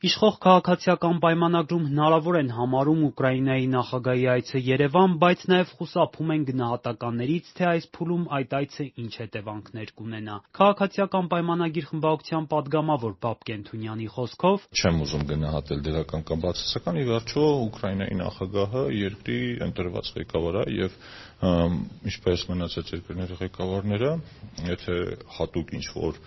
Իշխող քաղաքացիական պայմանագրում հնարավոր են համարում Ուկրաինայի նախագահի այցը Երևան, բայց նաև խուսափում են գնահատականներից, թե այս փուլում այդ այցը ինչ հետևանքներ կունենա։ Քաղաքացիական պայմանագիր խմբակցության պատգամավոր Բաբկ Կենթունյանի խոսքով. «Չեմ ուզում գնահատել դրական կամ բացասական, ի վերջո Ուկրաինայի նախագահը երկրի ընտրված ղեկավար է եւ ինչպես մնացած երկրների ղեկավարները, եթե հատուկ ինչ-որ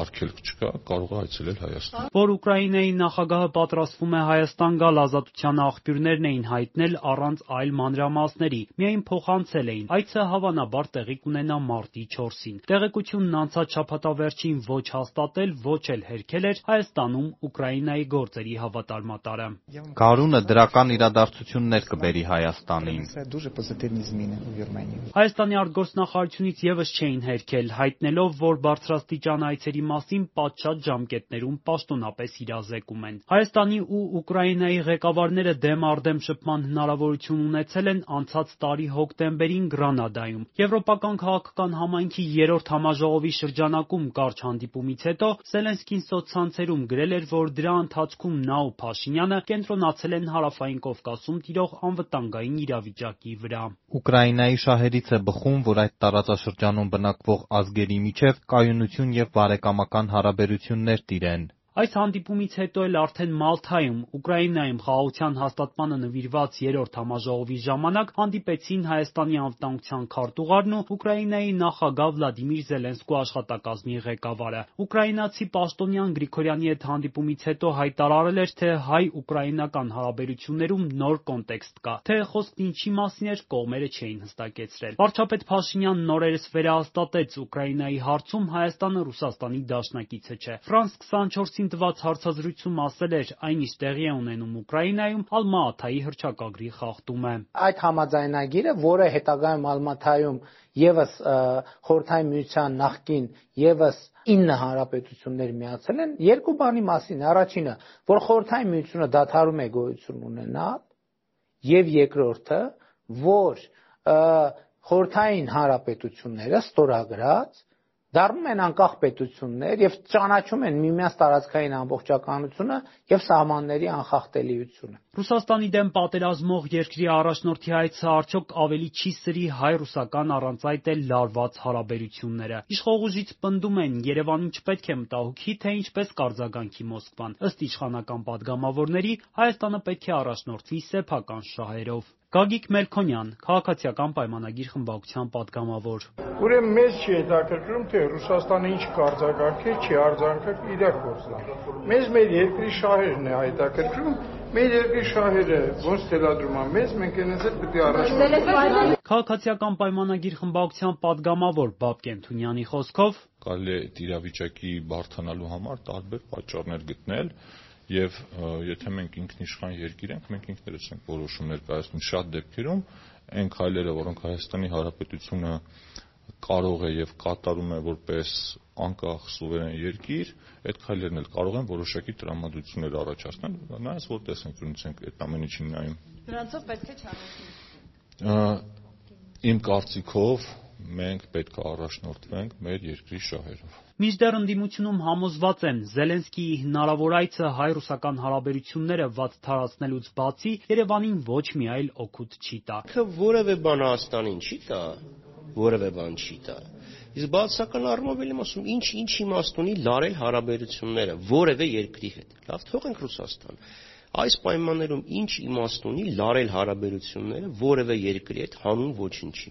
արգելք չկա, կարող է այցելել Հայաստան»։ Որ Ուկրաինայի նախագահը պատրաստվում է Հայաստան գալ, Ազատության աղբյուրներն էին հայտնել առանց այլ մանրամասների, միայն փոխանցել էին՝ այցը հավանաբար տեղի կունենա մարտի 4-ին։ Տեղեկությունն անցած շաբաթվա վերջին ոչ հաստատել, ոչ էլ հերքել էր Հայաստանում Ուկրաինայի գործերի հավատարմատարը։ «Գարունը դրական իրադարձություններ կբերի Հայաստանին»։ Հայաստանի արտգործնախարարությունից ևս չէին հերքել՝ հայտնելով, որ բարձրաստիճան այցերի մասին պատշաճ ժամկետներում պաշտոնապես իրազեկում են։ Հայաստանի ու Ուկրաինայի ղեկավարները դեմ առ դեմ շփման հնարավորություն ունեցել են անցած տարի հոկտեմբերին Գրանադայում։ Եվրոպական քաղաքական համայնքի երրորդ համաժողովի շրջանակում կարճ հանդիպումից հետո Զելենսկին սոցցանցերում գրել էր, որ դրա ընթացքում նա ու Փաշինյանը կենտրոնացել են Հարավային Կովկասում տիրող անվտանգային իրավիճակի վրա։ Ուկրաինայի շահերից է բխում, որ այդ տարածաշրջանում բնակվող ազգերի միջև կայունություն և բարեկամական հարաբերություններ տիրեն։ Այս հանդիպումից հետո էլ արդեն Մալթայում Ուկրաինայում խաղաղության հաստատմանը նվիրված երրորդ համաժողովի ժամանակ հանդիպեցին Հայաստանի անվտանգության քարտուղարն ու Ուկրաինայի նախագահ Վլադիմիր Զելենսկու աշխատակազմի ղեկավարը։ Ուկրաինացի պաշտոնյան Գրիգորյանի հետ հանդիպումից հետո հայտարարել էր, թե հայ-ուկրաինական հարաբերություններում նոր կոնտեքստ կա։ Թե խոսքն ինչի մասին էր, կողմերը չէին հստակեցրել։ Վարչապետ Փաշինյանն օրերս վերահաստատեց՝ Ուկրաինայի հարցում Հայաստանը Ռուսաստանի դաշնակիցը չէ։ «Ֆրանս 24»-ին տված հարցազրույցում ասել էր՝ այն, ինչ տեղի է ունենում Ուկրաինայում, Ալմա-Աթայի հռչակագրի խախտում է։ Այդ համաձայնագիրը, որը հետագայում Ալմաթայում ևս Խորհրդային Միության նախկին ևս 9 հանրապետություններ միացել են, երկու բանի մասին. Է։ Առաջինը, որ Խորհրդային Միությունը դադարում է գոյություն ունենալ, եւ երկրորդը, որ խորհրդային հանրապետությունները ստորագրած դառնում են անկախ պետություններ եւ ճանաչում են միմյանց տարածքային ամբողջականությունը եւ սահմանների անխախտելիությունը։ Ռուսաստանի դեմ պատերազմող երկրի առաջնորդի հայցը արդյոք ավելի չի սրի հայ-ռուսական առանց այդ էլ լարված հարաբերությունները։ Իշխողուժից պնդում են Երևանին չպետք է մտահոգի, թե ինչպես կարձագանքի Մոսկվան։ Ըստ իշխանական պատգամավորների՝ Հայաստանը պետք է առաջնորդվի սեփական շահերով։ Գագիկ Մելքոնյան, Քաղաքացիական պայմանագիր խմբակցության պատգամավոր։ Ուրեմն մեզ չի հետաքրքրում, թե Ռուսաստանը ինչ կարձագանքի, չի արձագանքի իր գործն է։ Մեզ մեր երկրի շահերն է հետաքրքրում, մեր երկրի շահերը ոնց թելադրում են մեզ, մենք այնպես էլ պետք է առաջնորդենք։ Քաղաքացիական պայմանագիր խմբակցության պատգամավոր Բաբկեն Թունյանի խոսքով՝ կարելի է այդ իրավիճակի բարդանալու համար տարբեր պատճառներ գտնել եւ եթե մենք ինքնիշխան երկիր ենք, մենք ինքներս ենք որոշումներ կայացնում շատ դեպքերում այն քայլերը, որոնք Հայաստանի Հանրապետությունը կարող է եւ կատարում է որպես անկախ սուվերեն երկիր, այդ քայլերն էլ կարող են որոշակի տրամադրություններ առաջացնել, նայած որ տեսանկյունից ենք այդ ամեն ինչին նայում։ Դրանցով պետք է չարացնել։ Իմ կարծիքով մենք պետք է առաջնորդվենք մեր երկրի շահերով։ Մինչդեռ ընդդիմությունում համոզված են՝ Զելենսկիի հնարավոր այցը հայ-ռուսական հարաբերությունները վատ թարացնելուց բացի Երևանին ոչ մի այլ օգուտ չի տա։ Որևէ բան Հայաստանին չի տա, որևէ բան չի տա։ Իսկ բացական առումով եմ ասում, ինչ ինչ իմաստ ունի լարել հարաբերությունները որևէ երկրի հետ։ Լավ, թողենք Ռուսաստան։ Այս պայմաններում ինչ իմաստ ունի լարել հարաբերությունները որևէ երկրի հետ հանուն ոչինչի։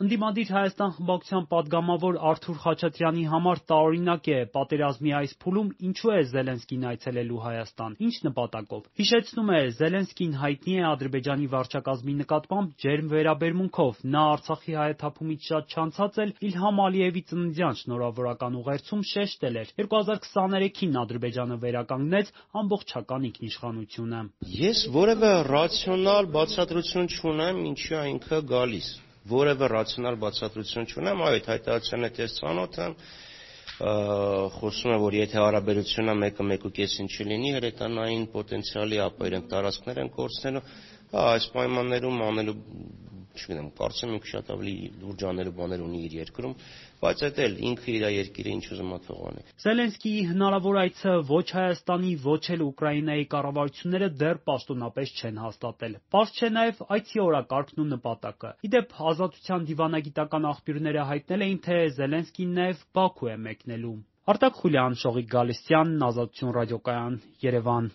Ընդդիմադիր Հայաստան խմբակցության պատգամավոր Արթուր Խաչատրյանի համար տարօրինակ է պատերազմի այս փուլում ինչու է Զելենսկին այցելելու Հայաստան, ինչ նպատակով։ Հիշեցնում է Զելենսկին հայտնի է Ադրբեջանի վարչակազմի նկատմամբ ջերմ վերաբերմունքով, նա Արցախի հայաթափումից շատ չանցած էլ Իլհամ Ալիևի ծննդյան շնորհավորական ուղերձում շեշտել էր. «2023-ին Ադրբեջանը վերականգնեց ամբողջական ինքնիշխանությունը»։ Ես որևէ ռացիոնալ բացատրություն չունեմ ինչի է ինքը գալիս որևէ ռացիոնալ բացատրություն չունեմ, այո, այդ հայտարարության հետ ես ծանոթ եմ, խոսում է, որ եթե հարաբերությունը մեկը մեկուկեսին չլինի, հրետանային պոտենցիալի, ապա իրենք տարածքներ են կորցնելու, հա, այս պայմաններում անելու չգիտեմ, կարծեմ ինքը շատ ավելի լուրջ բաներ ունի իր երկրում, բայց այդ էլ ինքը իր երկիրը ինչ ուզում ա թողանի։ Զելենսկիի հնարավոր այցը ոչ Հայաստանի, ոչ էլ Ուկրաինայի կառավարությունները դեռ պաշտոնապես չեն հաստատել։ Պարզ չէ նաև այցի օրակարգն ու նպատակը։ Ի դեպ, Ազատության դիվանագիտական աղբյուրները հայտնել էին, թե Զելենսկին նաև Բաքու է մեկնելու։ Արտակ Խուլյան, Շողիկ Գալստյան, Ազատություն ռադիոկայան, Երևան։